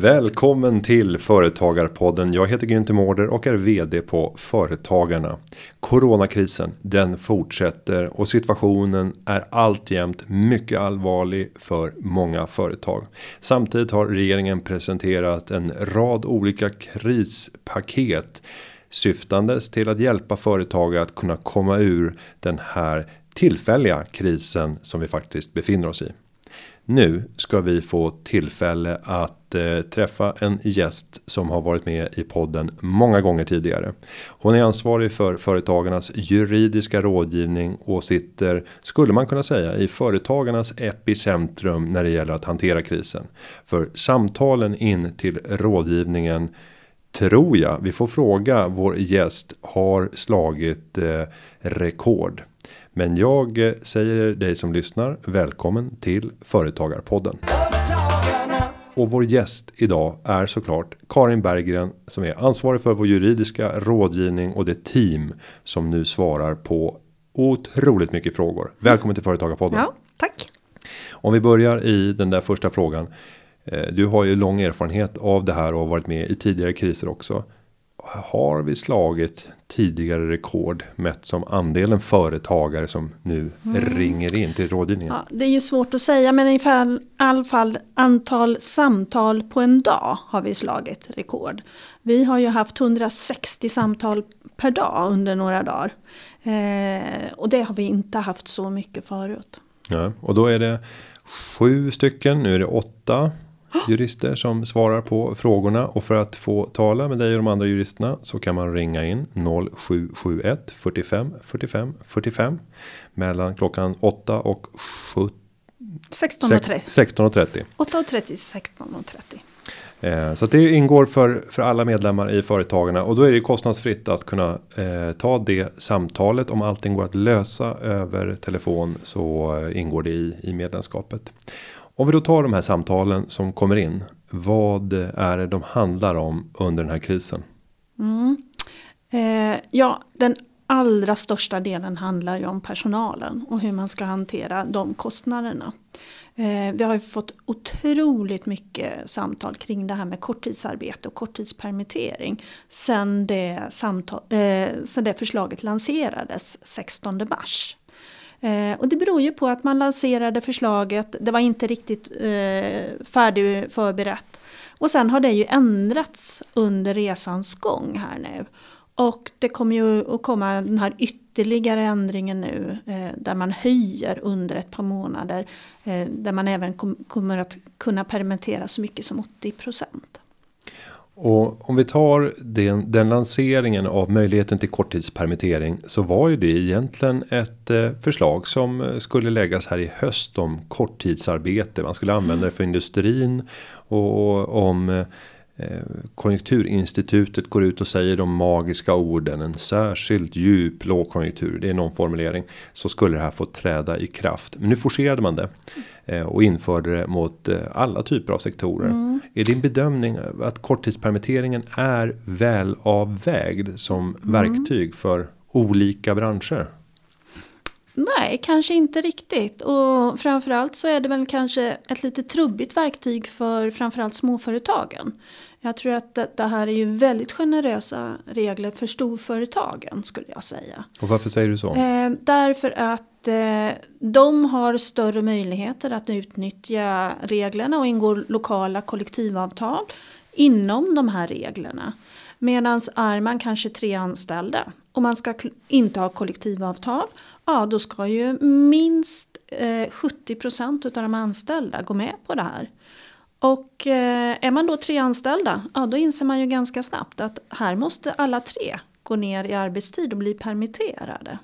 Välkommen till Företagarpodden. Jag heter Günther Mårder och är VD på Företagarna. Coronakrisen den fortsätter och situationen är alltjämt mycket allvarlig för många företag. Samtidigt har regeringen presenterat en rad olika krispaket syftandes till att hjälpa företagare att kunna komma ur den här tillfälliga krisen som vi faktiskt befinner oss i. Nu ska vi få tillfälle att eh, träffa en gäst som har varit med i podden många gånger tidigare. Hon är ansvarig för företagarnas juridiska rådgivning och sitter skulle man kunna säga i företagarnas epicentrum när det gäller att hantera krisen. För samtalen in till rådgivningen tror jag vi får fråga vår gäst har slagit eh, rekord. Men jag eh, säger dig som lyssnar välkommen till Företagarpodden. Och vår gäst idag är såklart Karin Berggren som är ansvarig för vår juridiska rådgivning och det team som nu svarar på otroligt mycket frågor. Välkommen till Företagarpodden. Ja, tack. Om vi börjar i den där första frågan. Eh, du har ju lång erfarenhet av det här och har varit med i tidigare kriser också har vi slagit tidigare rekord mätt som andelen företagare som nu mm. ringer in till rådgivningen? Ja, det är ju svårt att säga men i alla fall antal samtal på en dag har vi slagit rekord. Vi har ju haft 160 samtal per dag under några dagar. Eh, och det har vi inte haft så mycket förut. Ja, och då är det sju stycken, nu är det åtta jurister som svarar på frågorna. Och för att få tala med dig och de andra juristerna så kan man ringa in 0771 45 45 45 mellan klockan 8 och 7 16.30 16.30 8.30 16.30 Eh, så det ingår för, för alla medlemmar i företagarna. Och då är det kostnadsfritt att kunna eh, ta det samtalet. Om allting går att lösa över telefon så eh, ingår det i, i medlemskapet. Om vi då tar de här samtalen som kommer in. Vad är det de handlar om under den här krisen? Mm. Eh, ja, den allra största delen handlar ju om personalen och hur man ska hantera de kostnaderna. Eh, vi har ju fått otroligt mycket samtal kring det här med korttidsarbete och korttidspermittering sen det, samtal, eh, sen det förslaget lanserades 16 mars. Eh, och det beror ju på att man lanserade förslaget, det var inte riktigt eh. Och sen har det ju ändrats under resans gång här nu. Och det kommer ju att komma den här ytterligare ändringen nu eh, där man höjer under ett par månader. Eh, där man även kom, kommer att kunna permittera så mycket som 80 procent. Och om vi tar den, den lanseringen av möjligheten till korttidspermittering så var ju det egentligen ett eh, förslag som skulle läggas här i höst om korttidsarbete. Man skulle använda det för industrin och om Eh, konjunkturinstitutet går ut och säger de magiska orden. En särskilt djup lågkonjunktur. Det är någon formulering. Så skulle det här få träda i kraft. Men nu forcerade man det. Eh, och införde det mot eh, alla typer av sektorer. Mm. Är din bedömning att korttidspermitteringen är väl avvägd som mm. verktyg för olika branscher? Nej, kanske inte riktigt. Och framförallt så är det väl kanske ett lite trubbigt verktyg för framförallt småföretagen. Jag tror att det, här är ju väldigt generösa regler för storföretagen skulle jag säga. Och varför säger du så? Eh, därför att eh, de har större möjligheter att utnyttja reglerna och ingår lokala kollektivavtal inom de här reglerna. Medan är man kanske tre anställda och man ska inte ha kollektivavtal, ja då ska ju minst eh, 70 procent av de anställda gå med på det här. Och eh, är man då tre anställda, ja då inser man ju ganska snabbt att här måste alla tre gå ner i arbetstid och bli permitterade.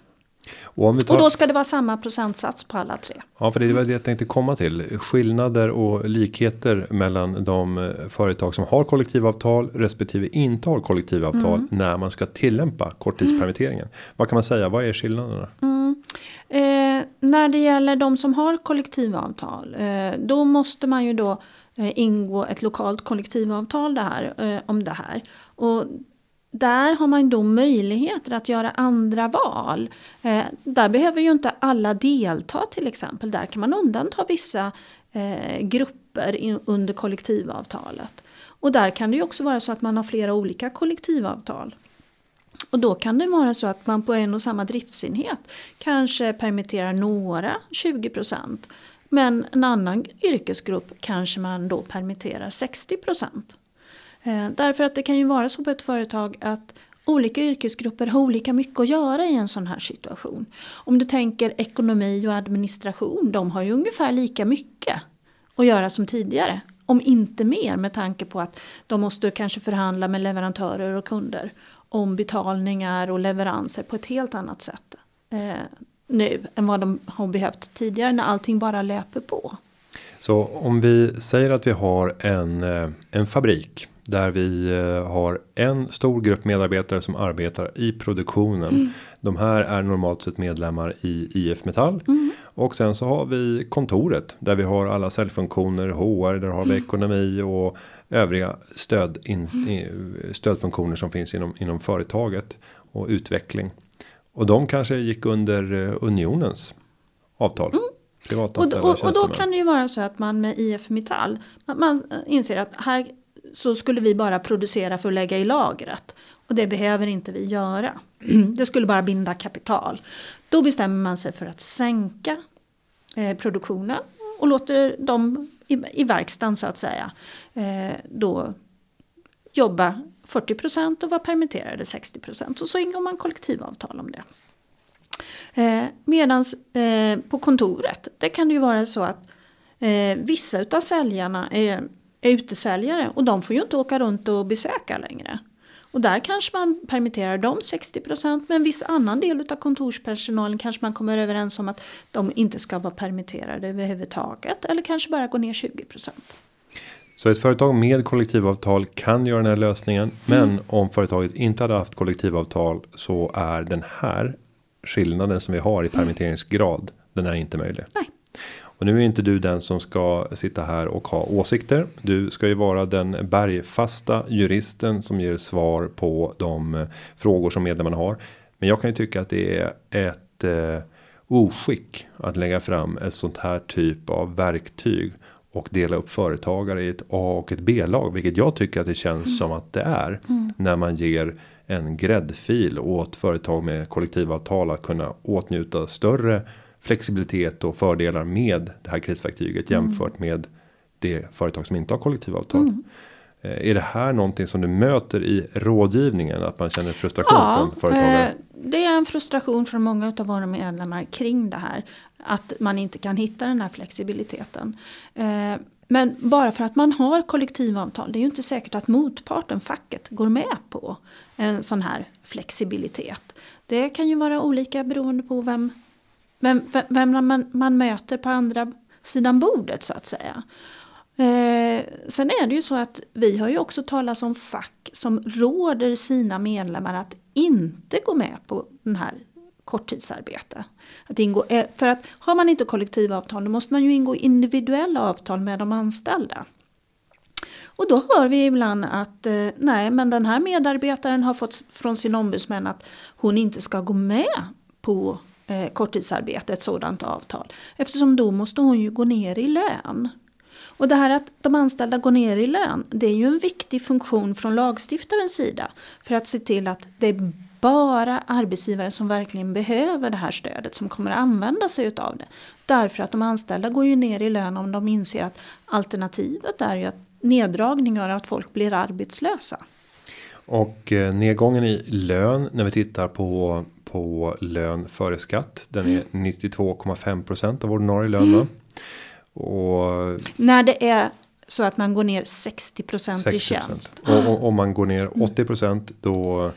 Och, tar... och, då ska det vara samma procentsats på alla tre. Ja, för det var det jag tänkte komma till. Skillnader och likheter mellan de eh, företag som har kollektivavtal respektive inte har kollektivavtal mm. när man ska tillämpa korttidspermitteringen. Mm. Vad kan man säga? Vad är skillnaderna? Mm. Eh, när det gäller de som har kollektivavtal, eh, då måste man ju då Eh, ingå ett lokalt kollektivavtal det här, eh, om det här. Och där har man då möjligheter att göra andra val. Eh, där behöver ju inte alla delta till exempel. Där kan man undanta vissa eh, grupper under kollektivavtalet. Och där kan det ju också vara så att man har flera olika kollektivavtal. Och då kan det vara så att man på en och samma driftsenhet kanske permitterar några 20 procent. Men en annan yrkesgrupp kanske man då permitterar 60 procent. Eh, därför att det kan ju vara så på ett företag att olika yrkesgrupper har olika mycket att göra i en sån här situation. Om du tänker ekonomi och administration, de har ju ungefär lika mycket att göra som tidigare. Om inte mer med tanke på att de måste kanske förhandla med leverantörer och kunder om betalningar och leveranser på ett helt annat sätt eh, nu än vad de har behövt tidigare när allting bara löper på. Så om vi säger att vi har en, eh, en fabrik där vi eh, har en stor grupp medarbetare som arbetar i produktionen. Mm. De här är normalt sett medlemmar i IF Metall. Mm. Och sen så har vi kontoret där vi har alla säljfunktioner, HR, där har vi mm. ekonomi och övriga stöd in, stödfunktioner som finns inom, inom företaget och utveckling. Och de kanske gick under eh, unionens avtal. Mm. Och, och, och, då kan det ju vara så att man med IF Metall man, man inser att här så skulle vi bara producera för att lägga i lagret. Och det behöver inte vi göra. Det skulle bara binda kapital. Då bestämmer man sig för att sänka eh, produktionen och låter dem i, i verkstaden så att säga eh, då jobba 40 procent och var permitterade 60 procent. Och så ingår man kollektivavtal om det. Eh, medans eh, på kontoret, det kan det ju vara så att eh, vissa utav säljarna är är utesäljare och de får ju inte åka runt och besöka längre. Och där kanske man permitterar dem 60% men viss annan del av kontorspersonalen kanske man kommer överens om att de inte ska vara permitterade överhuvudtaget eller kanske bara gå ner 20%. Så ett företag med kollektivavtal kan göra den här lösningen. Men mm. om företaget inte hade haft kollektivavtal så är den här skillnaden som vi har i mm. permitteringsgrad. Den är inte möjlig. Nej. Och nu är inte du den som ska sitta här och ha åsikter. Du ska ju vara den bergfasta juristen som ger svar på de eh, frågor som medlemmarna har. Men jag kan ju tycka att det är ett eh, oskick att lägga fram ett sånt här typ av verktyg och dela upp företagare i ett A och ett B-lag, vilket jag tycker att det känns mm. som att det är mm. när man ger en gräddfil åt företag med kollektivavtal att kunna åtnjuta större flexibilitet och fördelar med det här krisverktyget mm. jämfört med det företag som inte har kollektivavtal. Mm. Eh, är det här någonting som du möter i rådgivningen att man känner frustration ja, från företagare? Eh, det är en frustration från många av våra medlemmar kring det här. Att man inte kan hitta den här flexibiliteten. Eh, men bara för att man har kollektivavtal, det är ju inte säkert att motparten, facket, går med på en sån här flexibilitet. Det kan ju vara olika beroende på vem vem, vem man, man möter på andra sidan bordet så att säga. Eh, sen är det ju så att vi har ju också talat om fack som råder sina medlemmar att inte gå med på den här korttidsarbete. Att ingå, eh, för att har man inte kollektivavtal då måste man ju ingå individuella avtal med de anställda. Och då hör vi ibland att eh, nej men den här medarbetaren har fått från sin ombudsman att hon inte ska gå med på eh, korttidsarbete, ett sådant avtal. Eftersom då måste hon ju gå ner i lön. Och det här att de anställda går ner i lön, det är ju en viktig funktion från lagstiftarens sida. För att se till att det bara arbetsgivare som verkligen behöver det här stödet som kommer att använda sig utav det. Därför att de anställda går ju ner i lön om de inser att alternativet är ju att neddragningar och att folk blir arbetslösa. Och eh, nedgången i lön när vi tittar på på lön före skatt. Den är 92,5% av ordinarie lön. Mm. Och när det är så att man går ner 60 i tjänst. Och, om man går ner 80% då.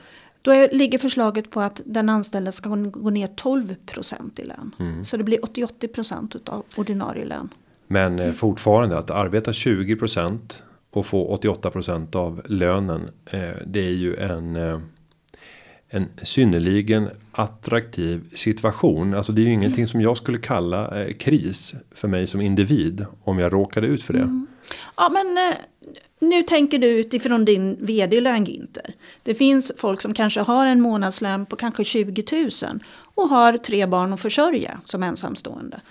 Då är, ligger förslaget på att den anställda ska gå ner 12% i lön. Mm. Så det blir 80-80 av ordinarie lön. Men eh, fortfarande att arbeta 20% och få 88% av lönen. Eh, det är ju en eh, en synnerligen attraktiv situation. Alltså det är ju mm. ingenting som jag skulle kalla eh, kris för mig som individ om jag råkade ut för det. Mm. Ja men eh, nu tänker du utifrån din vd-lön Ginter. Det finns folk som kanske har en månadslön på kanske 20 000 och har tre barn att försörja som ensamstående.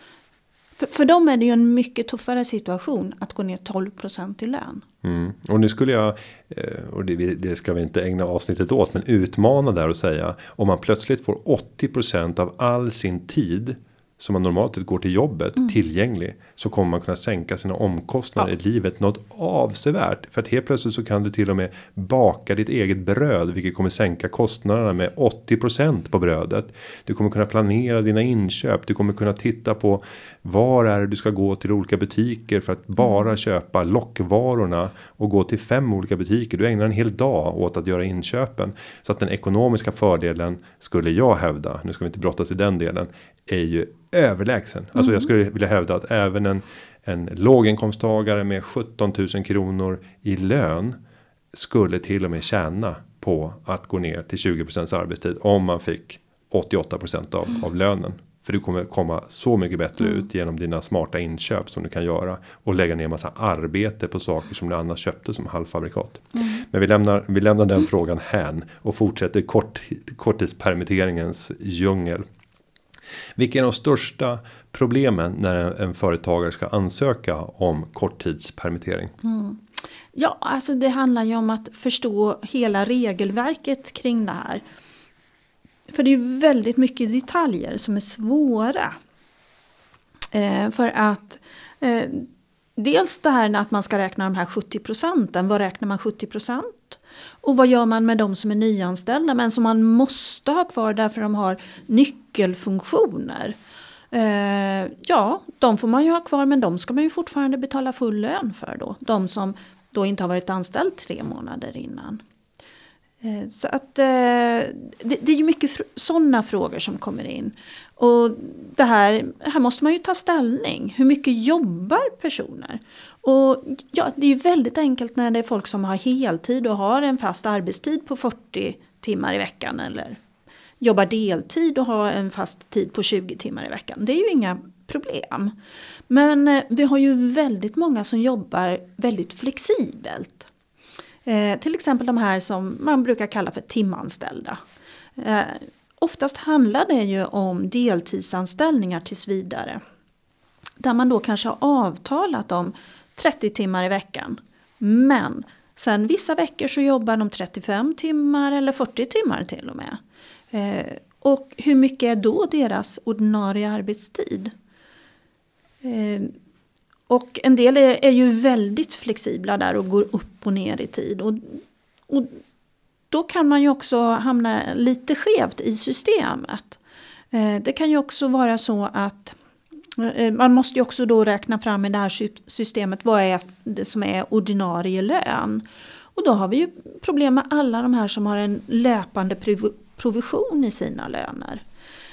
För, för dem är det ju en mycket tuffare situation att gå ner 12% i lön. Mm. Och nu skulle jag, eh, och det, det, ska vi inte ägna avsnittet åt, men utmana där och säga om man plötsligt får 80% av all sin tid som man normalt går till jobbet mm. tillgänglig så kommer man kunna sänka sina omkostnader ja. i livet något avsevärt för att helt plötsligt så kan du till och med baka ditt eget bröd vilket kommer sänka kostnaderna med 80% på brödet. Du kommer kunna planera dina inköp. Du kommer kunna titta på var är det du ska gå till olika butiker för att bara mm. köpa lockvarorna och gå till fem olika butiker. Du ägnar en hel dag åt att göra inköpen så att den ekonomiska fördelen skulle jag hävda. Nu ska vi inte brottas i den delen är ju överlägsen. Mm. Alltså jag skulle vilja hävda att även en, en låginkomsttagare med 17 000 kronor i lön skulle till och med tjäna på att gå ner till 20% arbetstid om man fick 88 av, mm. av lönen. För du kommer komma så mycket bättre mm. ut genom dina smarta inköp som du kan göra. Och lägga ner massa arbete på saker som du annars köpte som halvfabrikat. Mm. Men vi lämnar, vi lämnar den frågan hän. Och fortsätter kort, korttidspermitteringens djungel. Vilka är de största problemen när en företagare ska ansöka om korttidspermittering? Mm. Ja, alltså det handlar ju om att förstå hela regelverket kring det här. För det är ju väldigt mycket detaljer som är svåra. Eh, för att eh, dels det här att man ska räkna de här 70 procenten. Vad räknar man 70 procent? Och vad gör man med de som är nyanställda men som man måste ha kvar därför de har nyckelfunktioner? Eh, ja, de får man ju ha kvar men de ska man ju fortfarande betala full lön för då. De som då inte har varit anställd tre månader innan. Eh, så att eh, det, det är ju mycket fr sådana frågor som kommer in. Och det här, här måste man ju ta ställning. Hur mycket jobbar personer? Och ja, det är ju väldigt enkelt när det är folk som har heltid och har en fast arbetstid på 40 timmar i veckan eller jobbar deltid och har en fast tid på 20 timmar i veckan. Det är ju inga problem. Men eh, vi har ju väldigt många som jobbar väldigt flexibelt. Eh, till exempel de här som man brukar kalla för timanställda. Eh, oftast handlar det ju om deltidsanställningar tills vidare. Där man då kanske har avtalat om 30 timmar i veckan. Men sen vissa veckor så jobbar de 35 timmar eller 40 timmar till och med. Eh, och hur mycket är då deras ordinarie arbetstid? Eh, och en del är, är, ju väldigt flexibla där och går upp och ner i tid. Och, och då kan man ju också hamna lite skevt i systemet. Eh, det kan ju också vara så att eh, man måste ju också då räkna fram i det här systemet vad är det som är ordinarie lön. Och då har vi ju problem med alla de här som har en löpande provision i sina löner.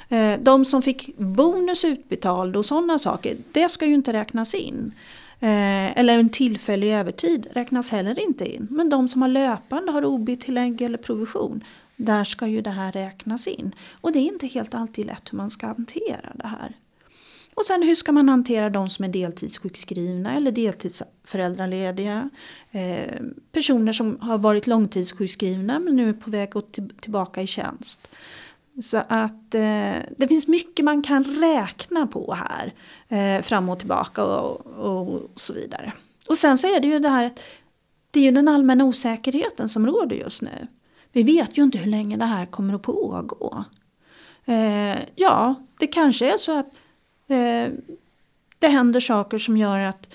Eh, de som fick bonus utbetald och sådana saker, det ska ju inte räknas in. Eh, eller en tillfällig övertid räknas heller inte in. Men de som har löpande, har OB-tillägg eller provision, där ska ju det här räknas in. Och det är inte helt alltid lätt hur man ska hantera det här. Och sen hur ska man hantera de som är deltidssjukskrivna eller deltidsföräldralediga. Eh, personer som har varit långtidssjukskrivna men nu är på väg att tillbaka i tjänst. Så att eh, det finns mycket man kan räkna på här. Eh, fram och tillbaka och, och, och, så vidare. Och sen så är det ju det här det är ju den allmänna osäkerheten som råder just nu. Vi vet ju inte hur länge det här kommer att pågå. Eh, ja, det kanske är så att Eh, det händer saker som gör att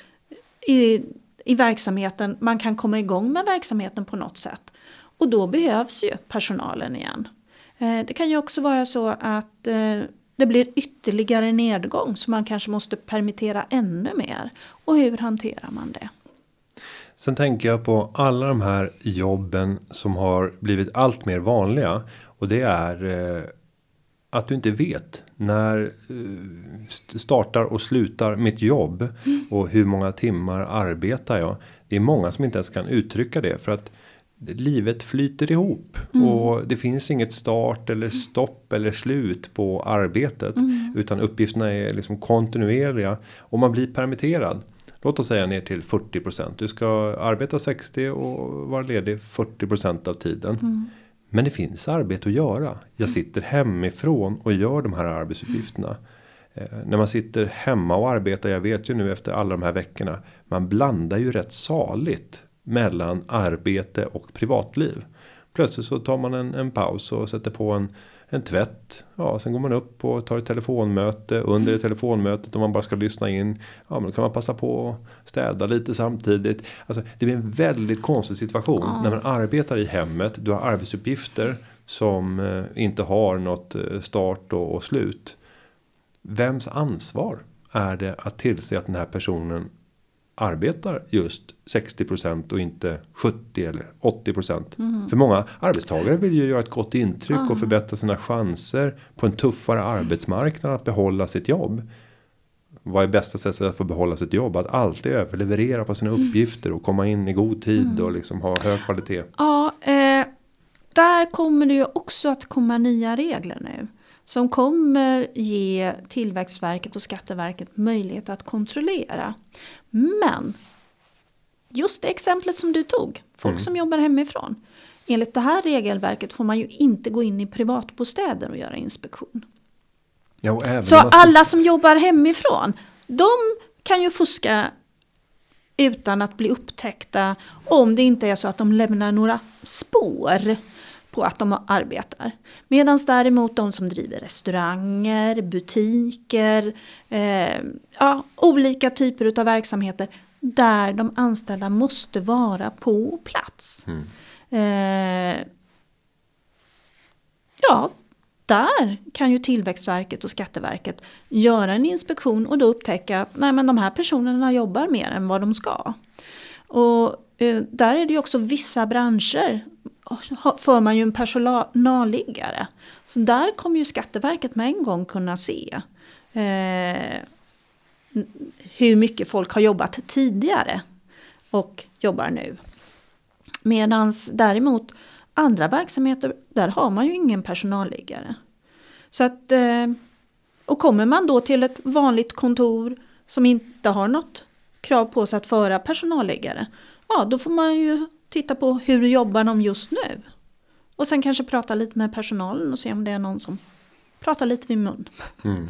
i, i verksamheten man kan komma igång med verksamheten på något sätt. Och då behövs ju personalen igen. Eh, det kan ju också vara så att eh, det blir ytterligare nedgång så man kanske måste permittera ännu mer. Och hur hanterar man det? Sen tänker jag på alla de här jobben som har blivit allt mer vanliga. Och det är att du inte vet när eh, startar och slutar mitt jobb mm. och hur många timmar arbetar jag. Det är många som inte ens kan uttrycka det för att livet flyter ihop mm. och det finns inget start eller stopp eller slut på arbetet mm. utan uppgifterna är liksom kontinuerliga och man blir permitterad. Låt oss säga ner till 40% Du ska arbeta 60 och vara ledig 40 av tiden. Mm. Men det finns arbete att göra. Jag sitter hemifrån och gör de här arbetsuppgifterna. Eh, när man sitter hemma och arbetar. Jag vet ju nu efter alla de här veckorna. Man blandar ju rätt saligt. Mellan arbete och privatliv. Plötsligt så tar man en, en paus och sätter på en en tvätt. Ja, sen går man upp och tar ett telefonmöte. Under mm. telefonmötet om man bara ska lyssna in. Ja, men då kan man passa på att städa lite samtidigt. Alltså, det blir en väldigt konstig situation. Mm. När man arbetar i hemmet. Du har arbetsuppgifter som eh, inte har något eh, start och, och slut. Vems ansvar är det att tillse att den här personen arbetar just 60% och inte 70 eller 80%. Mm. För många arbetstagare vill ju göra ett gott intryck mm. och förbättra sina chanser på en tuffare arbetsmarknad att behålla sitt jobb. Vad är bästa sättet att få behålla sitt jobb? Att alltid överleverera på sina mm. uppgifter och komma in i god tid mm. och liksom ha hög kvalitet. Ja, eh, där kommer det ju också att komma nya regler nu som kommer ge Tillväxtverket och Skatteverket möjlighet att kontrollera. Men just det exemplet som du tog, folk mm. som jobbar hemifrån. Enligt det här regelverket får man ju inte gå in i privatbostäder och göra inspektion. Ja, Så alla som jobbar hemifrån, de kan ju fuska utan att bli upptäckta om det inte är så att de lämnar några spår på att de arbetar. Medan däremot de som driver restauranger, butiker, eh, ja, olika typer av verksamheter där de anställda måste vara på plats. Mm. Eh, ja, där kan ju Tillväxtverket och Skatteverket göra en inspektion och då upptäcka att nej, men de här personerna jobbar mer än vad de ska. Och eh, där är det ju också vissa branscher för man ju en personalliggare. Så där kommer ju Skatteverket med en gång kunna se eh, hur mycket folk har jobbat tidigare och jobbar nu. Medan däremot andra verksamheter, där har man ju ingen personalliggare. Så att, eh, och kommer man då till ett vanligt kontor som inte har något krav på sig att föra personalliggare, ja då får man ju titta på hur jobbar de just nu. Och sen kanske prata lite med personalen och se om det är någon som pratar lite vid mun. Mm.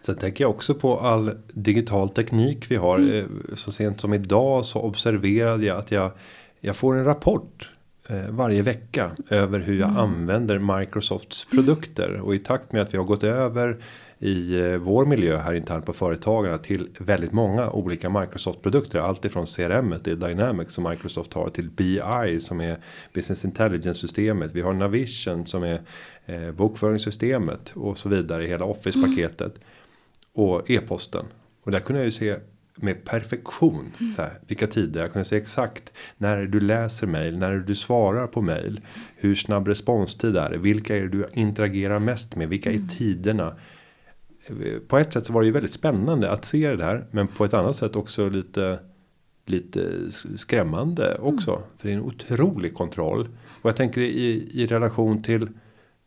Sen tänker jag också på all digital teknik vi har. Mm. Eh, så sent som idag så observerade jag att jag, jag får en rapport eh, varje vecka över hur jag mm. använder Microsofts produkter. Och i takt med att vi har gått över i eh, vår miljö här internt på företagarna till väldigt många olika Microsoft produkter. Allt ifrån CRM till Dynamics som Microsoft har till BI som är Business Intelligence systemet. Vi har Navision som är eh, bokföringssystemet och så vidare i hela Office paketet. Mm. Och e-posten. Och där kunde jag ju se med perfektion. Mm. Så här, vilka tider. Jag kunde se exakt när du läser mail. När du svarar på mail. Hur snabb responstid är det. Vilka är det du interagerar mest med. Vilka är mm. tiderna på ett sätt så var det ju väldigt spännande att se det här. Men på ett annat sätt också lite lite skrämmande också. Mm. För det är en otrolig kontroll. Och jag tänker i, i relation till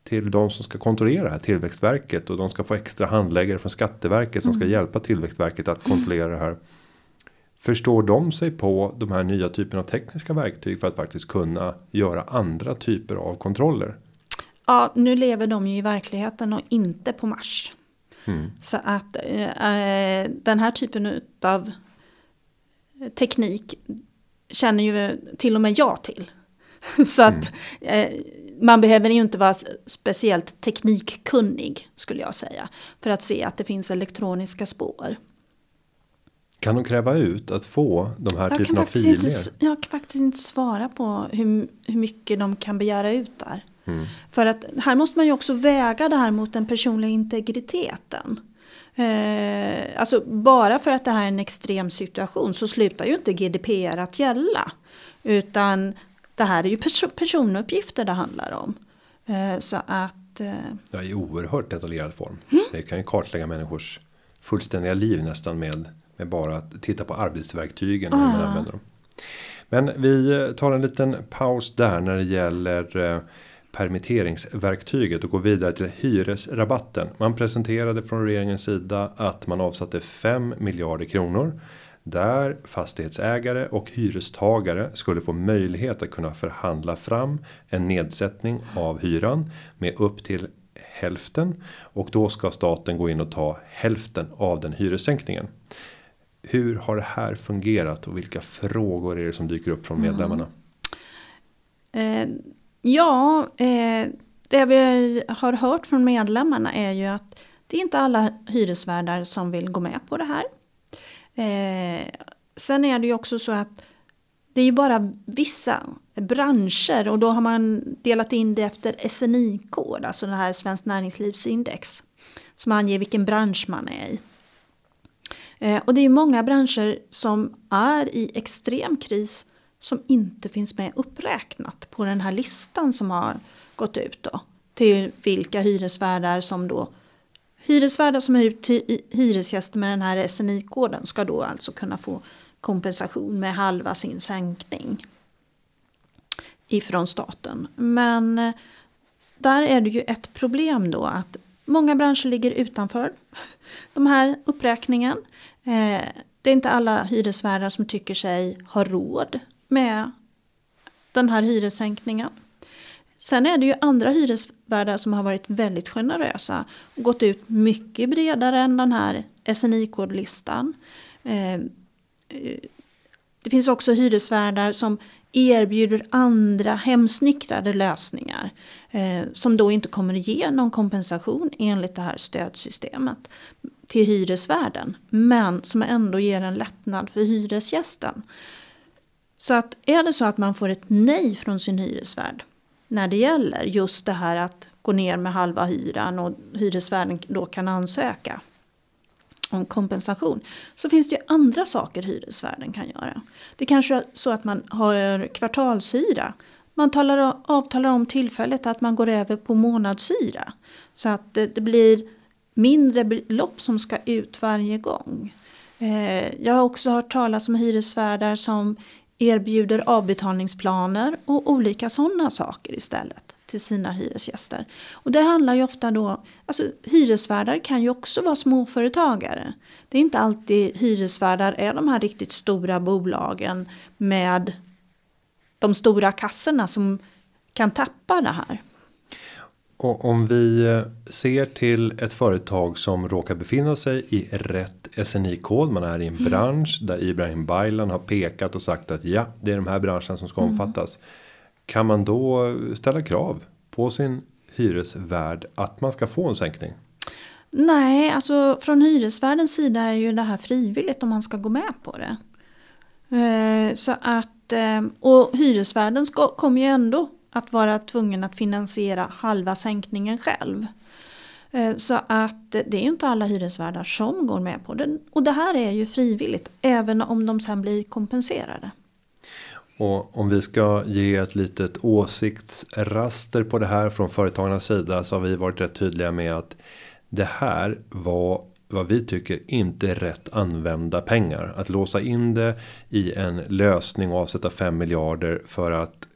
till de som ska kontrollera det här Tillväxtverket och de ska få extra handläggare från Skatteverket som ska mm. hjälpa Tillväxtverket att kontrollera det här. Förstår de sig på de här nya typerna av tekniska verktyg för att faktiskt kunna göra andra typer av kontroller? Ja, nu lever de ju i verkligheten och inte på Mars. Mm. Så att eh, den här typen av teknik känner ju till och med jag till. Så att mm. eh, man behöver ju inte vara speciellt teknikkunnig skulle jag säga. För att se att det finns elektroniska spår. Kan de kräva ut att få de här typerna av filer? Inte, jag kan faktiskt inte svara på hur, hur mycket de kan begära ut där. Mm. För att här måste man ju också väga det här mot den personliga integriteten. Eh, alltså bara för att det här är en extrem situation så slutar ju inte GDPR att gälla. Utan det här är ju perso personuppgifter det handlar om. Eh, så att... Eh, ja, i oerhört detaljerad form. Mm. Det kan ju kartlägga människors fullständiga liv nästan med, med bara att titta på arbetsverktygen och hur man ah. använder dem. Men vi tar en liten paus där när det gäller eh, permitteringsverktyget och går vidare till hyresrabatten. Man presenterade från regeringens sida att man avsatte 5 miljarder kronor där fastighetsägare och hyrestagare skulle få möjlighet att kunna förhandla fram en nedsättning av hyran med upp till hälften och då ska staten gå in och ta hälften av den hyressänkningen. Hur har det här fungerat och vilka frågor är det som dyker upp från Mm. medlemmarna? Eh, ja, eh, det vi har hört från medlemmarna är ju att det är inte alla hyresvärdar som vill gå med på det här. Eh, sen är det ju också så att det är ju bara vissa branscher och då har man delat in det efter SNI-kod, alltså det här Svenskt Näringslivsindex. Som anger vilken bransch man är i. Eh, och det är ju många branscher som är i extrem kris som inte finns med uppräknat på den här listan som har gått ut då. Till vilka hyresvärdar som då Hyresvärdar som är ute hyresgäster med den här SNI-koden ska då alltså kunna få kompensation med halva sin sänkning. Ifrån staten. Men eh, där är det ju ett problem då att många branscher ligger utanför de här uppräkningen. Eh, det är inte alla hyresvärdar som tycker sig ha råd med den här hyressänkningen. Sen är det ju andra hyresvärdar som har varit väldigt generösa och gått ut mycket bredare än den här SNI-kodlistan. Eh, det finns också hyresvärdar som erbjuder andra hemsnickrade lösningar eh, som då inte kommer att ge någon kompensation enligt det här stödsystemet till hyresvärden men som ändå ger en lättnad för hyresgästen. Så att är det så att man får ett nej från sin hyresvärd när det gäller just det här att gå ner med halva hyran och hyresvärden då kan ansöka om kompensation så finns det ju andra saker hyresvärden kan göra. Det kanske är så att man har kvartalshyra. Man talar, avtalar om tillfället att man går över på månadshyra. Så att det, det blir mindre belopp som ska ut varje gång. Eh, jag har också hört talas om hyresvärdar som erbjuder avbetalningsplaner och olika sådana saker istället till sina hyresgäster. Och det handlar ju ofta då, alltså hyresvärdar kan ju också vara småföretagare. Det är inte alltid hyresvärdar är de här riktigt stora bolagen med de stora kassorna som kan tappa det här. Och om vi eh, ser till ett företag som råkar befinna sig i rätt SNI-kod. Man är i en bransch där Ibrahim Baylan har pekat och sagt att ja, det är de här branscherna som ska omfattas. Kan man då ställa krav på sin hyresvärd att man ska få en sänkning? Nej, alltså från hyresvärdens sida är ju det här frivilligt om man ska gå med på det. Eh, Så att, eh, och hyresvärden ska, kommer ju ändå att vara tvungen att finansiera halva sänkningen själv. Eh, så att det är ju inte alla hyresvärdar som går med på det. Och det här är ju frivilligt, även om de sen blir kompenserade. Och om vi ska ge ett litet åsiktsraster på det här från företagarnas sida så har vi varit rätt tydliga med att det här var vad vi tycker inte är rätt använda pengar. Att låsa in det i en lösning och avsätta 5 miljarder för att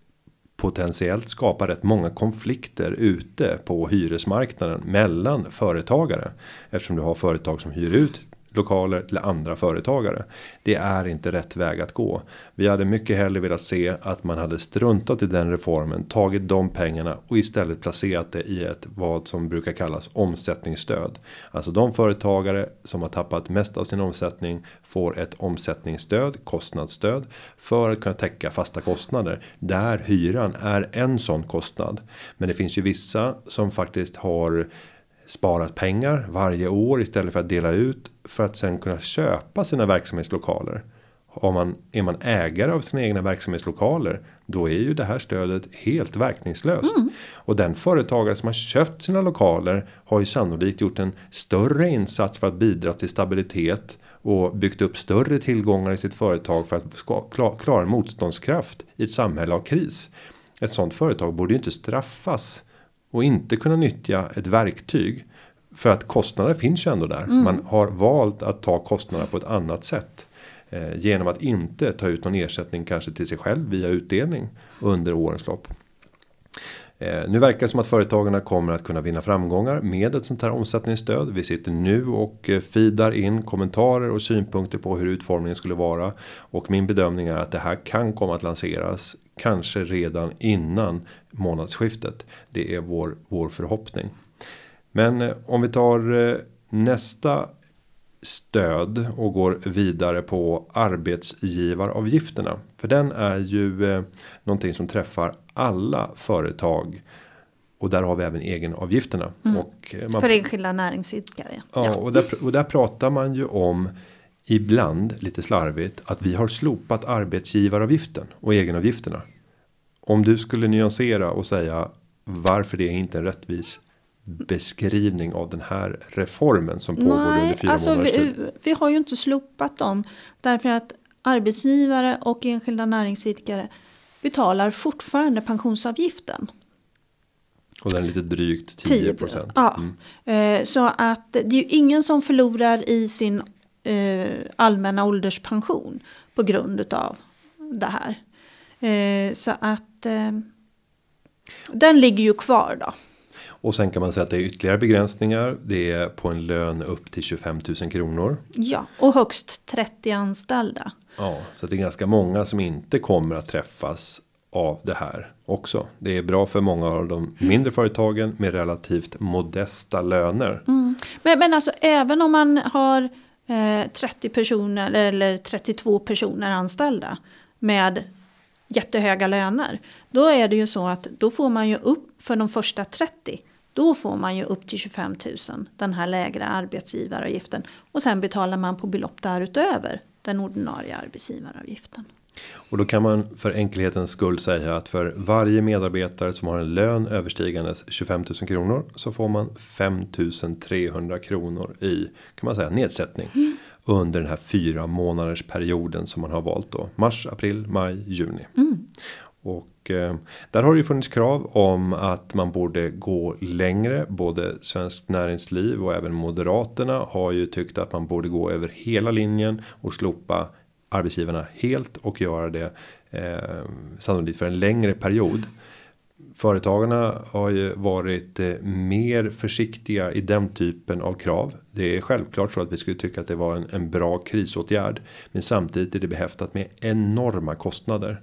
potentiellt skapa rätt många konflikter ute på hyresmarknaden mellan företagare. Eftersom du har företag som hyr ut lokaler till andra företagare. Det är inte rätt väg att gå. Vi hade mycket hellre velat se att man hade struntat i den reformen, tagit de pengarna och istället placerat det i ett vad som brukar kallas omsättningsstöd. Alltså de företagare som har tappat mest av sin omsättning får ett omsättningsstöd, kostnadsstöd för att kunna täcka fasta kostnader där hyran är en sån kostnad. Men det finns ju vissa som faktiskt har sparat pengar varje år istället för att dela ut för att sen kunna köpa sina verksamhetslokaler. Om man är man ägare av sina egna verksamhetslokaler då är ju det här stödet helt verkningslöst. Och den företagare som har köpt sina lokaler har ju sannolikt gjort en större insats för att bidra till stabilitet och byggt upp större tillgångar i sitt företag för att klara en motståndskraft i ett samhälle av kris. Ett sånt företag borde ju inte straffas och inte kunna nyttja ett verktyg. För att kostnader finns ju ändå där. Man har valt att ta kostnader på ett annat sätt. Eh, genom att inte ta ut någon ersättning kanske till sig själv via utdelning under årens lopp. Eh, nu verkar det som att företagarna kommer att kunna vinna framgångar med ett sånt här omsättningsstöd. Vi sitter nu och fidar feedar in kommentarer och synpunkter på hur utformningen skulle vara. Och min bedömning är att det här kan komma att lanseras kanske redan innan månadsskiftet. Det är vår, vår förhoppning. Men eh, om vi tar nästa stöd och går vidare på arbetsgivaravgifterna. För den är ju eh, någonting som träffar alla företag. Och där har vi även egenavgifterna. Mm. Och eh, man, För enskilda näringsidkare. ja, och, där, och där pratar man ju om ibland lite slarvigt att vi har slopat arbetsgivaravgiften och egenavgifterna. Om du skulle nyansera och säga varför det är inte en rättvis beskrivning av den här reformen som pågår under Nej, fyra alltså månaders tid. vi, vi har ju inte slopat dem. Därför att arbetsgivare och enskilda näringsidkare betalar fortfarande pensionsavgiften. Och den är lite drygt 10 procent. Mm. Ja. Eh, Så att det är ju ingen som förlorar i sin eh, allmänna ålderspension på grund av det här. Eh, Så att den ligger ju kvar då. Och sen kan man säga att det är ytterligare begränsningar. Det är på en lön upp till 25 000 kronor. Ja, och högst 30 anställda. Ja, så det är ganska många som inte kommer att träffas av det här också. Det är bra för många av de mindre företagen med relativt modesta löner. Men, men alltså även om man har eh, 30 personer eller 32 personer anställda med jättehöga löner. Då är det ju så att då får man ju upp för de första 30. Då får man ju upp till 25 000 den här lägre arbetsgivaravgiften. Och sen betalar man på belopp därutöver den ordinarie arbetsgivaravgiften. Och då kan man för enkelhetens skull säga att för varje medarbetare som har en lön överstigandes 25 000 kronor så får man 5 300 kronor i kan man säga nedsättning under den här fyra månaders perioden som man har valt då mars, april, maj, juni. Och eh, där har det ju funnits krav om att man borde gå längre. Både Svenskt Näringsliv och även Moderaterna har ju tyckt att man borde gå över hela linjen och slopa arbetsgivarna helt och göra det eh, sannolikt för en längre period. Företagarna har ju varit eh, mer försiktiga i den typen av krav. Det är självklart så att vi skulle tycka att det var en, en bra krisåtgärd. Men samtidigt är det behäftat med enorma kostnader.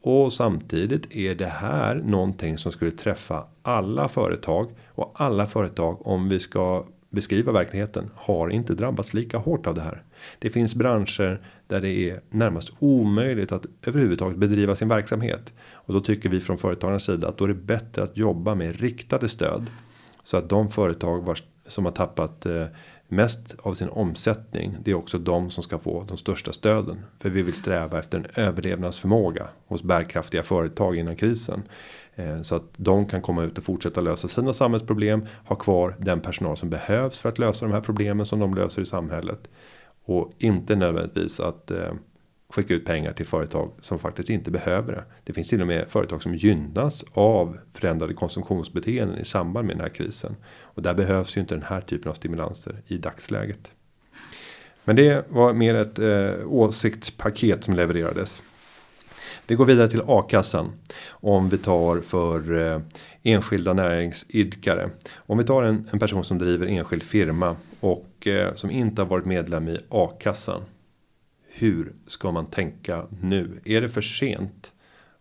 Och samtidigt är det här någonting som skulle träffa alla företag. Och alla företag om vi ska beskriva verkligheten har inte drabbats lika hårt av det här. Det finns branscher där det är närmast omöjligt att överhuvudtaget bedriva sin verksamhet. Och då tycker vi från företagarnas sida att då är det bättre att jobba med riktade stöd. Så att de företag vars, som har tappat eh, mest av sin omsättning. Det är också de som ska få de största stöden. För vi vill sträva efter en överlevnadsförmåga hos bärkraftiga företag innan krisen. Eh, så att de kan komma ut och fortsätta lösa sina samhällsproblem. Ha kvar den personal som behövs för att lösa de här problemen som de löser i samhället. Och inte nödvändigtvis att eh, skicka ut pengar till företag som faktiskt inte behöver det. Det finns till och med företag som gynnas av förändrade konsumtionsbeteenden i samband med den här krisen. Och där behövs ju inte den här typen av stimulanser i dagsläget. Men det var mer ett eh, åsiktspaket som levererades. Vi går vidare till a-kassan. Om vi tar för eh, enskilda näringsidkare. Om vi tar en, en person som driver enskild firma och eh, som inte har varit medlem i a-kassan. Hur ska man tänka nu? Är det för sent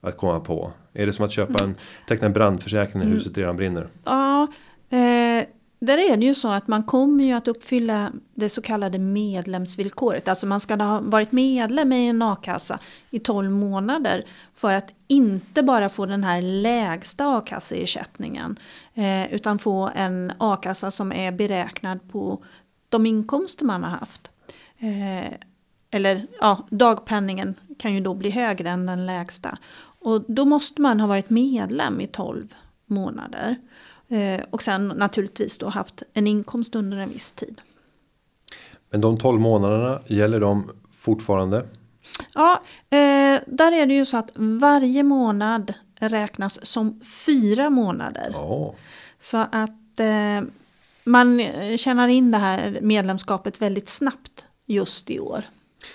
att komma på? Är det som att köpa en teckna en brandförsäkring när huset redan brinner? Ja, eh, där är det ju så att man kommer ju att uppfylla det så kallade medlemsvillkoret. Alltså man ska ha varit medlem i en a-kassa i 12 månader för att inte bara få den här lägsta a-kasseersättningen eh, utan få en a-kassa som är beräknad på de inkomster man har haft. Eh, eller ja, dagpenningen kan ju då bli högre än den lägsta. Och då måste man ha varit medlem i 12 månader. Eh, och sen naturligtvis då haft en inkomst under en viss tid. Men de 12 månaderna gäller de fortfarande? Ja, eh, där är det ju så att varje månad räknas som fyra månader. Ja, Så att eh, man tjänar in det här medlemskapet väldigt snabbt just i år.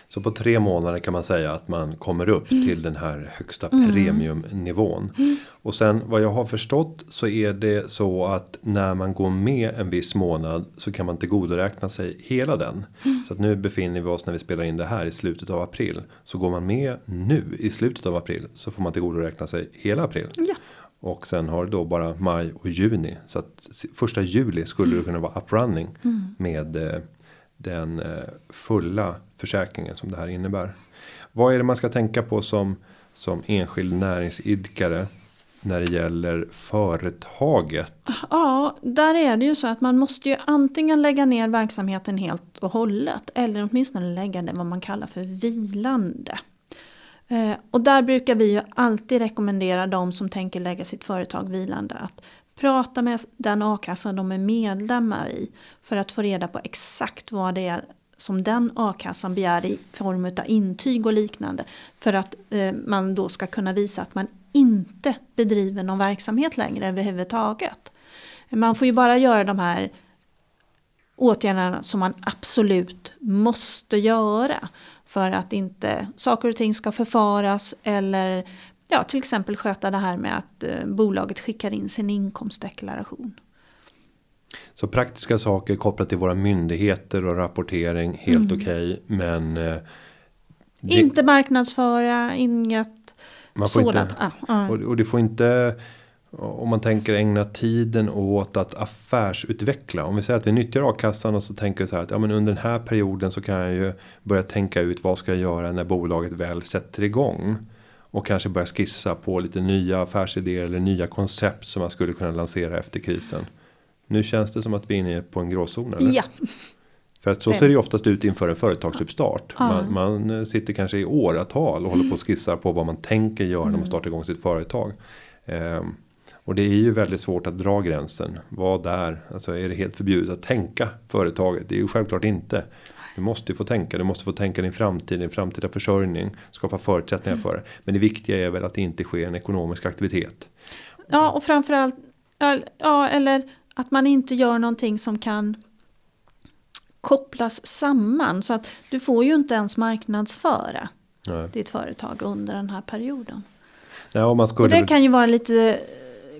Så på tre månader kan man säga att man kommer upp till den här högsta premiumnivån. Och sen vad jag har förstått så är det så att när man går med en viss månad så kan man tillgodoräkna sig hela den. Så att nu befinner vi oss när vi spelar in det här i slutet av april. Så går man med nu i slutet av april så får man tillgodoräkna sig hela april. Ja. Och sen har du då bara maj och juni. Så att första juli skulle det kunna vara up running med eh, den eh, fulla försäkringen som det här innebär. Vad är det man ska tänka på som som enskild näringsidkare när det gäller företaget? Ja, där är det ju så att man måste ju antingen lägga ner verksamheten helt och hållet eller åtminstone lägga det vad man kallar för vilande. Eh, och där brukar vi ju alltid rekommendera de som tänker lägga sitt företag vilande att prata med den a-kassa de är medlemmar i för att få reda på exakt vad det är som den a-kassan begär i form av intyg och liknande. För att eh, man då ska kunna visa att man inte bedriver någon verksamhet längre överhuvudtaget. Man får ju bara göra de här åtgärderna som man absolut måste göra. För att inte saker och ting ska förfaras eller ja, till exempel sköta det här med att eh, bolaget skickar in sin inkomstdeklaration. Så praktiska saker kopplat till våra myndigheter och rapportering helt mm. okej. Okay, men. Eh, det, inte marknadsföra, inget man får sådant. Inte, ah, ah. Och, och det får inte. Om man tänker ägna tiden åt att affärsutveckla. Om vi säger att vi nyttjar a-kassan och så tänker vi så här att ja, men under den här perioden så kan jag ju börja tänka ut vad ska jag göra när bolaget väl sätter igång. Och kanske börja skissa på lite nya affärsidéer eller nya koncept som man skulle kunna lansera efter krisen. Nu känns det som att vi är inne på en gråzon eller? Ja. För att så ser det ju oftast ut inför en företagsuppstart. Ja. Man, man, sitter kanske i åratal och håller på och skissar på vad man tänker göra mm. när man mm. startar igång sitt företag. Ehm, och det är ju väldigt svårt att dra gränsen. Vad är, alltså är det helt förbjudet att tänka företaget? Det är ju självklart inte. Du måste ju få tänka, du måste få tänka din framtid, din framtida försörjning. Skapa förutsättningar mm. för det. Men det viktiga är väl att det inte sker en ekonomisk aktivitet. Ja och framförallt, ja eller att man inte gör någonting som kan kopplas samman. Så att du får ju inte ens marknadsföra Nej. ditt företag under den här perioden. Nej, och, man och det kan ju vara lite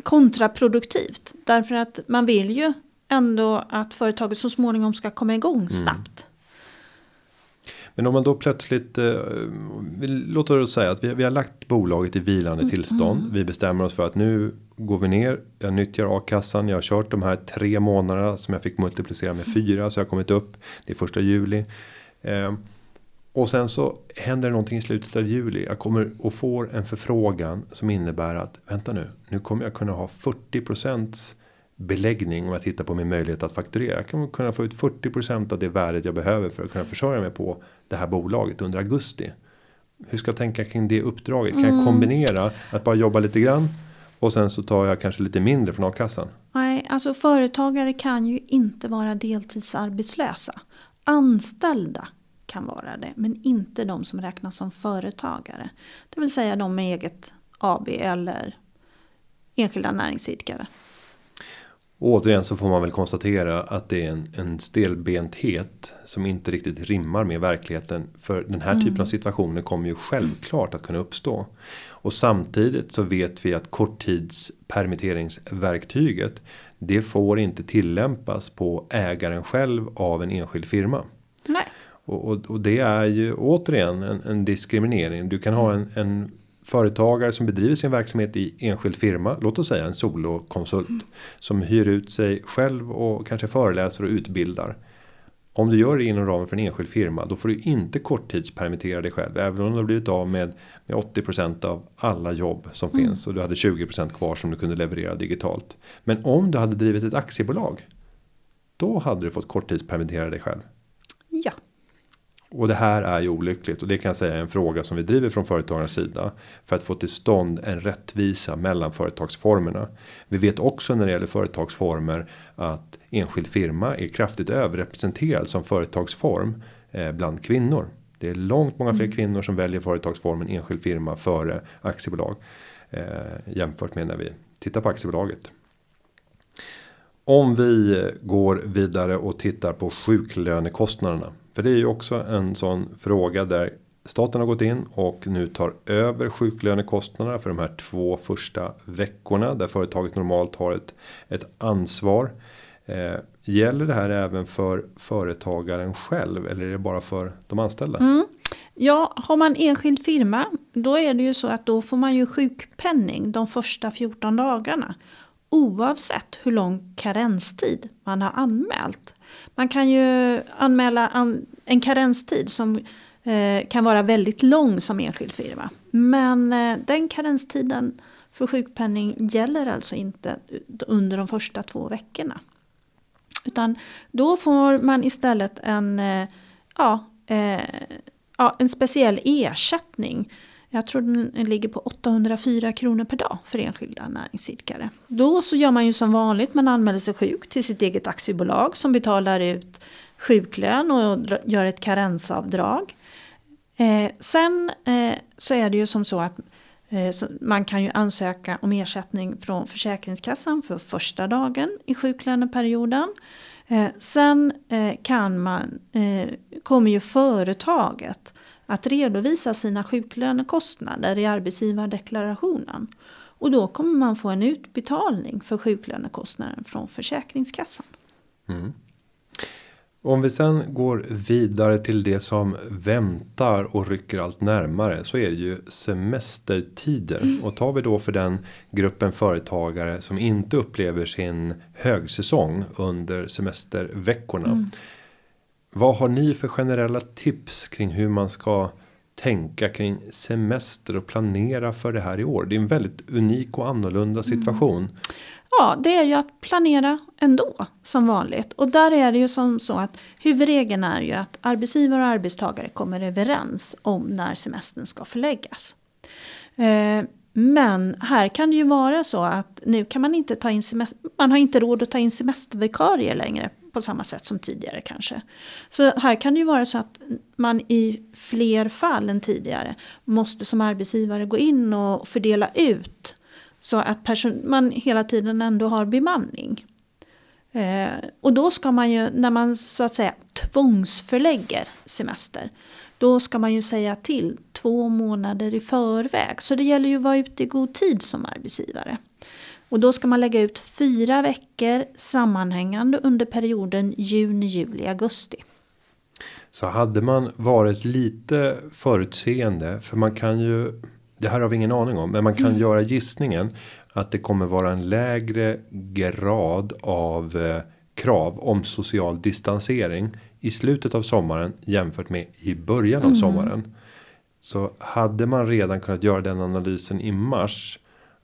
kontraproduktivt. Därför att man vill ju ändå att företaget så småningom ska komma igång mm. Men om man då plötsligt. Eh, låt oss säga att vi, vi har lagt bolaget i vilande mm. tillstånd. Mm. Vi bestämmer oss för att nu går vi ner. Jag nyttjar a-kassan. Jag har kört de här tre månaderna som jag fick multiplicera med fyra. Så jag har kommit upp. Det är första juli. Eh, och sen så händer det någonting i slutet av juli. Jag kommer och får en förfrågan som innebär att vänta nu. Nu kommer jag kunna ha 40 beläggning om jag tittar på min möjlighet att fakturera. Jag kan kunna få ut 40% av det värdet jag behöver för att kunna försörja mig på det här bolaget under augusti. Hur ska jag tänka kring det uppdraget? Kan jag mm. kombinera att bara jobba lite grann och sen så tar jag kanske lite mindre från a-kassan? Nej, alltså företagare kan ju inte vara deltidsarbetslösa. Anställda kan vara det, men inte de som räknas som företagare. Det vill säga de med eget AB eller enskilda näringsidkare. Och återigen så får man väl konstatera att det är en, en stelbenthet som inte riktigt rimmar med verkligheten. För den här mm. typen av situationer kommer ju självklart att kunna uppstå. Och samtidigt så vet vi att korttidspermitteringsverktyget det får inte tillämpas på ägaren själv av en enskild firma. Nej. Och, och, och det är ju återigen en, en diskriminering. Du kan ha en, en företagare som bedriver sin verksamhet i enskild firma, låt oss säga en solokonsult mm. som hyr ut sig själv och kanske föreläser och utbildar. Om du gör det inom ramen för en enskild firma, då får du inte korttidspermittera dig själv, även om du har blivit av med, med 80% av alla jobb som mm. finns och du hade 20% kvar som du kunde leverera digitalt. Men om du hade drivit ett aktiebolag, då hade du fått korttidspermittera dig själv. Ja. Och det här är ju olyckligt och det kan jag säga är en fråga som vi driver från företagarnas sida. För att få till stånd en rättvisa mellan företagsformerna. Vi vet också när det gäller företagsformer att enskild firma är kraftigt överrepresenterad som företagsform eh, bland kvinnor. Det är långt många fler mm. kvinnor som väljer företagsformen enskild firma före aktiebolag. Eh, jämfört med när vi tittar på aktiebolaget. Om vi går vidare och tittar på sjuklönekostnaderna för det är ju också en sån fråga där staten har gått in och nu tar över sjuklönekostnaderna för de här två första veckorna där företaget normalt har ett, ett ansvar. Eh, gäller det här även för företagaren själv eller är det bara för de anställda? Mm. Ja, har man enskild firma då är det ju så att då får man ju sjukpenning de första 14 dagarna. oavsett hur lång karenstid man har anmält. Man kan ju anmäla en karenstid som eh, kan vara väldigt lång som enskild firma. Men eh, den karenstiden för sjukpenning gäller alltså inte under de första två veckorna. Utan då får man istället en, eh, ja, eh, ja, en speciell ersättning jag tror den ligger på 804 kronor per dag för enskilda näringsidkare. Då så gör man ju som vanligt, man anmäler sig sjuk till sitt eget aktiebolag som betalar ut sjuklön och gör ett karensavdrag. Eh, sen eh, så är det ju som så att eh, så man kan ju ansöka om ersättning från Försäkringskassan för första dagen i sjuklöneperioden. Eh, sen eh, kan man, eh, kommer ju företaget att redovisa sina sjuklönekostnader i arbetsgivardeklarationen. Och då kommer man få en utbetalning för sjuklönekostnaden från Försäkringskassan. Mm. Om vi sen går vidare till det som väntar och rycker allt närmare så är det ju semestertider. Mm. Och tar vi då för den gruppen företagare som inte upplever sin högsäsong under semesterveckorna. Mm. Vad har ni för generella tips kring hur man ska tänka kring semester och planera för det här i år? Det är en väldigt unik och annorlunda mm. situation. Mm. Ja, det är ju att planera ändå som vanligt. Och där är det ju som så att huvudregeln är ju att arbetsgivare och arbetstagare kommer överens om när semestern ska förläggas. Eh, men här kan det ju vara så att nu kan man inte ta in semester, man har inte råd att ta in semestervikarier längre på samma sätt som tidigare kanske. Så här kan det ju vara så att man i fler fall än tidigare måste som arbetsgivare gå in och fördela ut så att man hela tiden ändå har bemanning. Eh, och då ska man ju, när man så att säga tvångsförlägger semester, då ska man ju säga till två månader i förväg. Så det gäller ju att vara ute i god tid som arbetsgivare. Och då ska man lägga ut fyra veckor sammanhängande under perioden juni, juli, augusti. Så hade man varit lite förutseende, för man kan ju, det här har vi ingen aning om, men man kan mm. göra gissningen att det kommer vara en lägre grad av eh, krav om social distansering i slutet av sommaren jämfört med i början av mm. sommaren. Så hade man redan kunnat göra den analysen i mars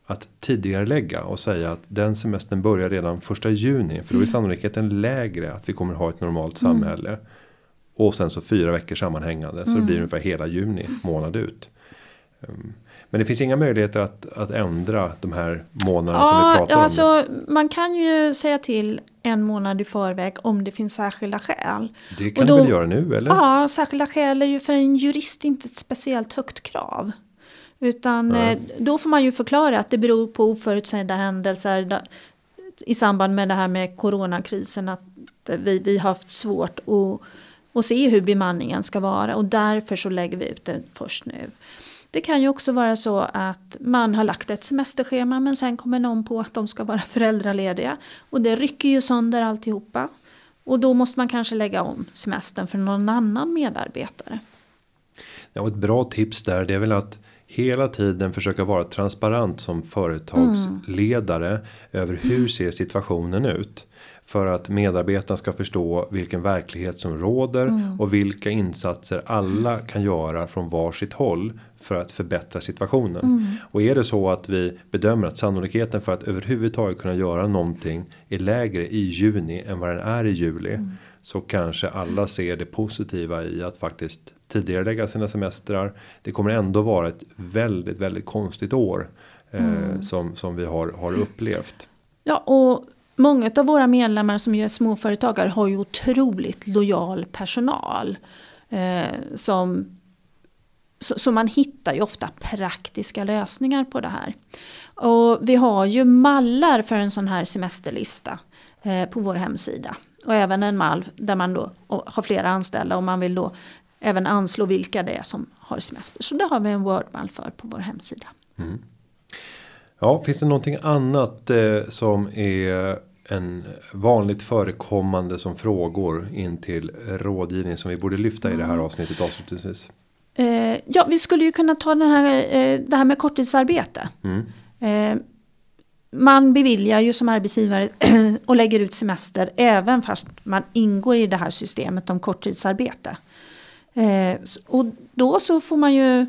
att tidigare lägga och säga att den semestern börjar redan första juni. För då är mm. sannolikheten lägre att vi kommer ha ett normalt mm. samhälle. Mm. Och sen så fyra veckor sammanhängande. Så det blir mm. ungefär hela juni månad ut. Um, men det finns inga möjligheter att, att ändra de här månaderna ja, som vi pratar alltså, om. Man kan ju säga till en månad i förväg om det finns särskilda skäl. Det kan du väl göra nu eller? Ja, särskilda skäl är ju för en jurist inte ett speciellt högt krav. Utan Nej. Eh, då får man ju förklara att det beror på oförutsedda händelser i samband med det här med coronakrisen. Att vi, vi har haft svårt att, att se hur bemanningen ska vara och därför så lägger vi ut det först nu. Det kan ju också vara så att man har lagt ett semesterschema men sen kommer någon på att de ska vara föräldralediga. Och det rycker ju sönder alltihopa. Och då måste man kanske lägga om semestern för någon annan medarbetare. Ja, ett bra tips där det är väl att hela tiden försöka vara transparent som företagsledare mm. över hur ser situationen ut för att medarbetarna ska förstå vilken verklighet som råder mm. och vilka insatser alla kan göra från varsitt håll för att förbättra situationen. Mm. Och är det så att vi bedömer att sannolikheten för att överhuvudtaget kunna göra någonting är lägre i juni än vad den är i juli mm. Så kanske alla ser det positiva i att faktiskt tidigare lägga sina semestrar. Det kommer ändå vara ett väldigt, väldigt konstigt år eh, mm. som som vi har har upplevt. Ja, och många av våra medlemmar som är småföretagare har ju otroligt lojal personal. Eh, som, så, så, man hittar ju ofta praktiska lösningar på det här. Och vi har ju mallar för en sån här semesterlista eh, på vår hemsida. Och även en mall där man då har flera anställda och man vill då även anslå vilka det är som har semester. Så det har vi en wordmall för på vår hemsida. Mm. Ja, finns det någonting annat eh, som är en vanligt förekommande som frågor in till rådgivning som vi borde lyfta i det här mm. avsnittet avslutningsvis? Eh, ja, vi skulle ju kunna ta den här, eh, det här med korttidsarbete. Mm. Man beviljar ju som arbetsgivare och lägger ut semester även fast man ingår i det här systemet om korttidsarbete. Eh, och då så får man ju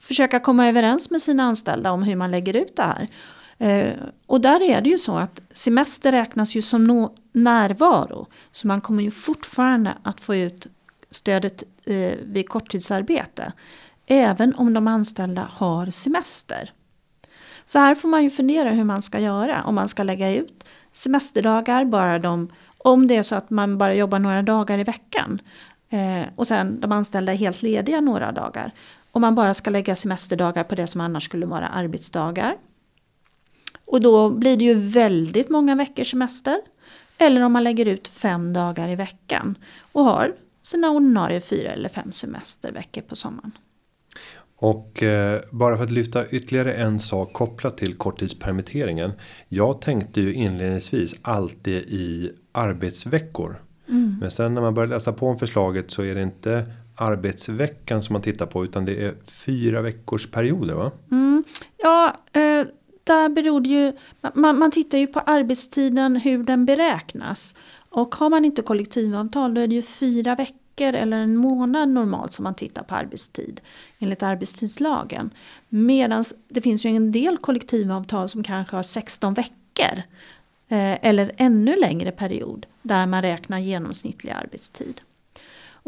försöka komma överens med sina anställda om hur man lägger ut det här. Eh, och där är det ju så att semester räknas ju som no närvaro. Så man kommer ju fortfarande att få ut stödet eh, vid korttidsarbete. Även om de anställda har semester. Så här får man ju fundera hur man ska göra. Om man ska lägga ut semesterdagar, bara de, om det är så att man bara jobbar några dagar i veckan. Eh, och sen de anställda är helt lediga några dagar. Om man bara ska lägga semesterdagar på det som annars skulle vara arbetsdagar. Och då blir det ju väldigt många veckors semester. Eller om man lägger ut fem dagar i veckan och har sina ordinarie fyra eller fem semesterveckor på sommaren. Och eh, bara för att lyfta ytterligare en sak kopplat till korttidspermitteringen. Jag tänkte ju inledningsvis alltid i arbetsveckor. Mm. Men sen när man börjar läsa på om förslaget så är det inte arbetsveckan som man tittar på utan det är fyra veckors perioder va? Mm. Ja, eh, där beror det ju, man, man tittar ju på arbetstiden hur den beräknas. Och har man inte kollektivavtal då är det ju fyra veckor eller en månad normalt som man tittar på arbetstid enligt arbetstidslagen. Medan det finns ju en del kollektivavtal som kanske har 16 veckor eh, eller ännu längre period där man räknar genomsnittlig arbetstid.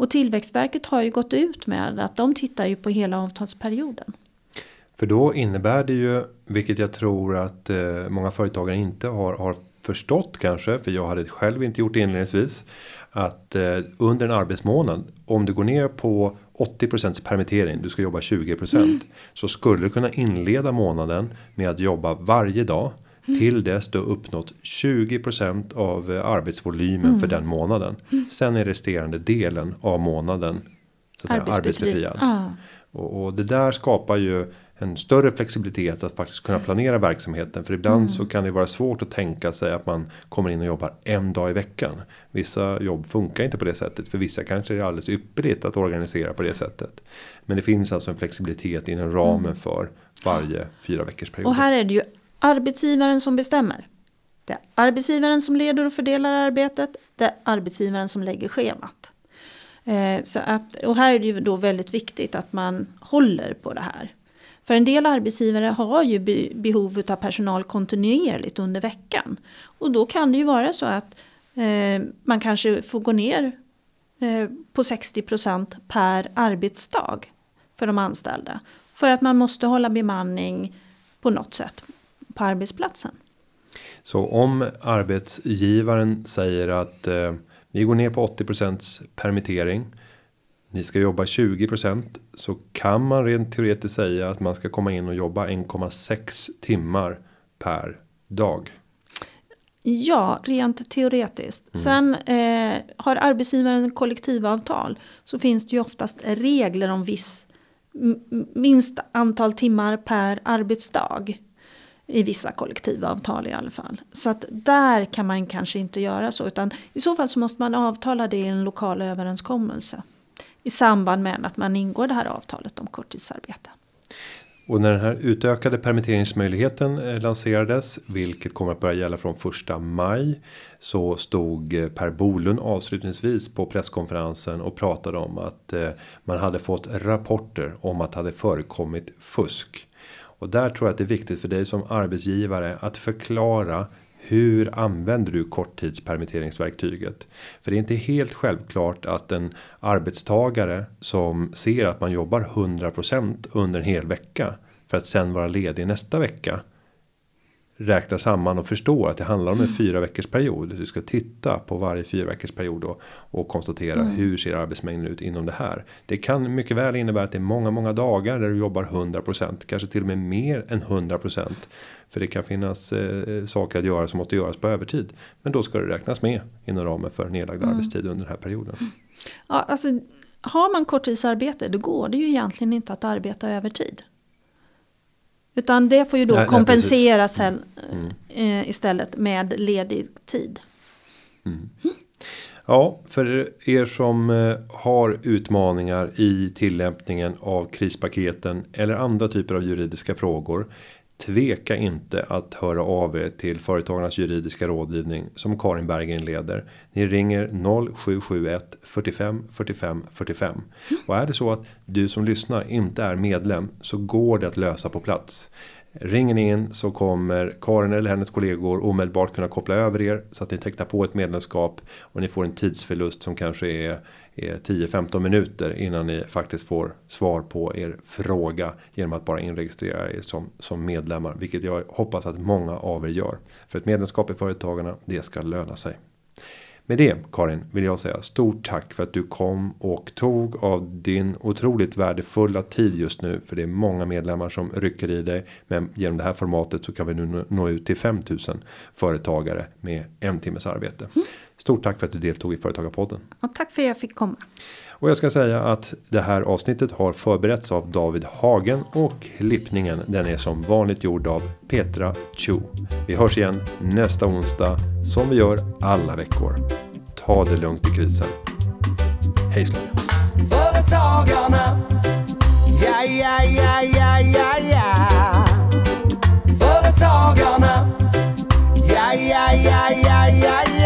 Och Tillväxtverket har ju gått ut med att de tittar ju på hela avtalsperioden. För då innebär det ju, vilket jag tror att eh, många företagare inte har, har förstått kanske, för jag hade själv inte gjort det inledningsvis. Att eh, under en arbetsmånad, om du går ner på 80% permittering, du ska jobba 20%. Mm. Så skulle du kunna inleda månaden med att jobba varje dag. Mm. Till dess du uppnått 20% av eh, arbetsvolymen mm. för den månaden. Mm. Sen är resterande delen av månaden så att säga, arbetsbefriad. Ah. Och, och det där skapar ju en större flexibilitet att faktiskt kunna planera verksamheten. För ibland mm. så kan det vara svårt att tänka sig att man kommer in och jobbar en dag i veckan. Vissa jobb funkar inte på det sättet. För vissa kanske är det alldeles ypperligt att organisera på det sättet. Men det finns alltså en flexibilitet inom ramen mm. för varje fyra veckors period. Och här är det ju arbetsgivaren som bestämmer. Det är arbetsgivaren som leder och fördelar arbetet. Det är arbetsgivaren som lägger schemat. Eh, så att, och här är det ju då väldigt viktigt att man håller på det här. För en del arbetsgivare har ju behov av personal kontinuerligt under veckan. Och då kan det ju vara så att eh, man kanske får gå ner eh, på 60% per arbetsdag för de anställda. För att man måste hålla bemanning på något sätt på arbetsplatsen. Så om arbetsgivaren säger att eh, vi går ner på 80% permittering ni ska jobba 20% så kan man rent teoretiskt säga att man ska komma in och jobba 1,6 timmar per dag. Ja, rent teoretiskt. Mm. Sen eh, har arbetsgivaren kollektivavtal så finns det ju oftast regler om viss minst antal timmar per arbetsdag. I vissa kollektivavtal i alla fall. Så att där kan man kanske inte göra så utan i så fall så måste man avtala det i en lokal överenskommelse i samband med att man ingår det här avtalet om korttidsarbete. Och när den här utökade permitteringsmöjligheten eh, lanserades, vilket kommer att börja gälla från första maj, så stod eh, Per Bolund avslutningsvis på presskonferensen och pratade om att eh, man hade fått rapporter om att det hade förekommit fusk. Och där tror jag att det är viktigt för dig som arbetsgivare att förklara hur använder du korttidspermitteringsverktyget? För det är inte helt självklart att en arbetstagare som ser att man jobbar 100% under en hel vecka för att sen vara ledig nästa vecka räkna samman och förstå att det handlar om en mm. fyra veckors period. Du ska titta på varje fyra veckors period då, och konstatera mm. hur ser arbetsmängden ut inom det här. Det kan mycket väl innebära att det är många, många dagar där du jobbar 100%, kanske till och med mer än 100%. För det kan finnas eh, saker att göra som måste göras på övertid. Men då ska det räknas med inom ramen för nedlagd mm. arbetstid under den här perioden. Ja, alltså har man korttidsarbete då går det ju egentligen inte att arbeta övertid. Utan det får ju då nej, kompenseras nej, mm. mm. istället med ledig tid. Mm. Ja, för er som eh, har utmaningar i tillämpningen av krispaketen eller andra typer av juridiska frågor. Tveka inte att höra av er till Företagarnas juridiska rådgivning som Karin Berggren leder. Ni ringer 0771 45 45 45 och är det så att du som lyssnar inte är medlem så går det att lösa på plats. Ringer ni in så kommer Karin eller hennes kollegor omedelbart kunna koppla över er så att ni tecknar på ett medlemskap och ni får en tidsförlust som kanske är är Eh, 10-15 minuter innan ni faktiskt får svar på er fråga genom att bara inregistrera er som som medlemmar, vilket jag hoppas att många av er gör för ett medlemskap i företagarna. Det ska löna sig. Med det Karin vill jag säga stort tack för att du kom och tog av din otroligt värdefulla tid just nu för det är många medlemmar som rycker i dig men genom det här formatet så kan vi nu nå ut till 5000 företagare med en timmes arbete. Mm. Stort tack för att du deltog i företagarpodden. Och tack för att jag fick komma. Och jag ska säga att det här avsnittet har förberetts av David Hagen och klippningen den är som vanligt gjord av Petra Chu. Vi hörs igen nästa onsdag som vi gör alla veckor. Ta det lugnt i krisen. Hej så. Företagarna. Ja, ja, ja, ja, ja, ja. Företagarna. Ja, ja, ja, ja, ja, ja.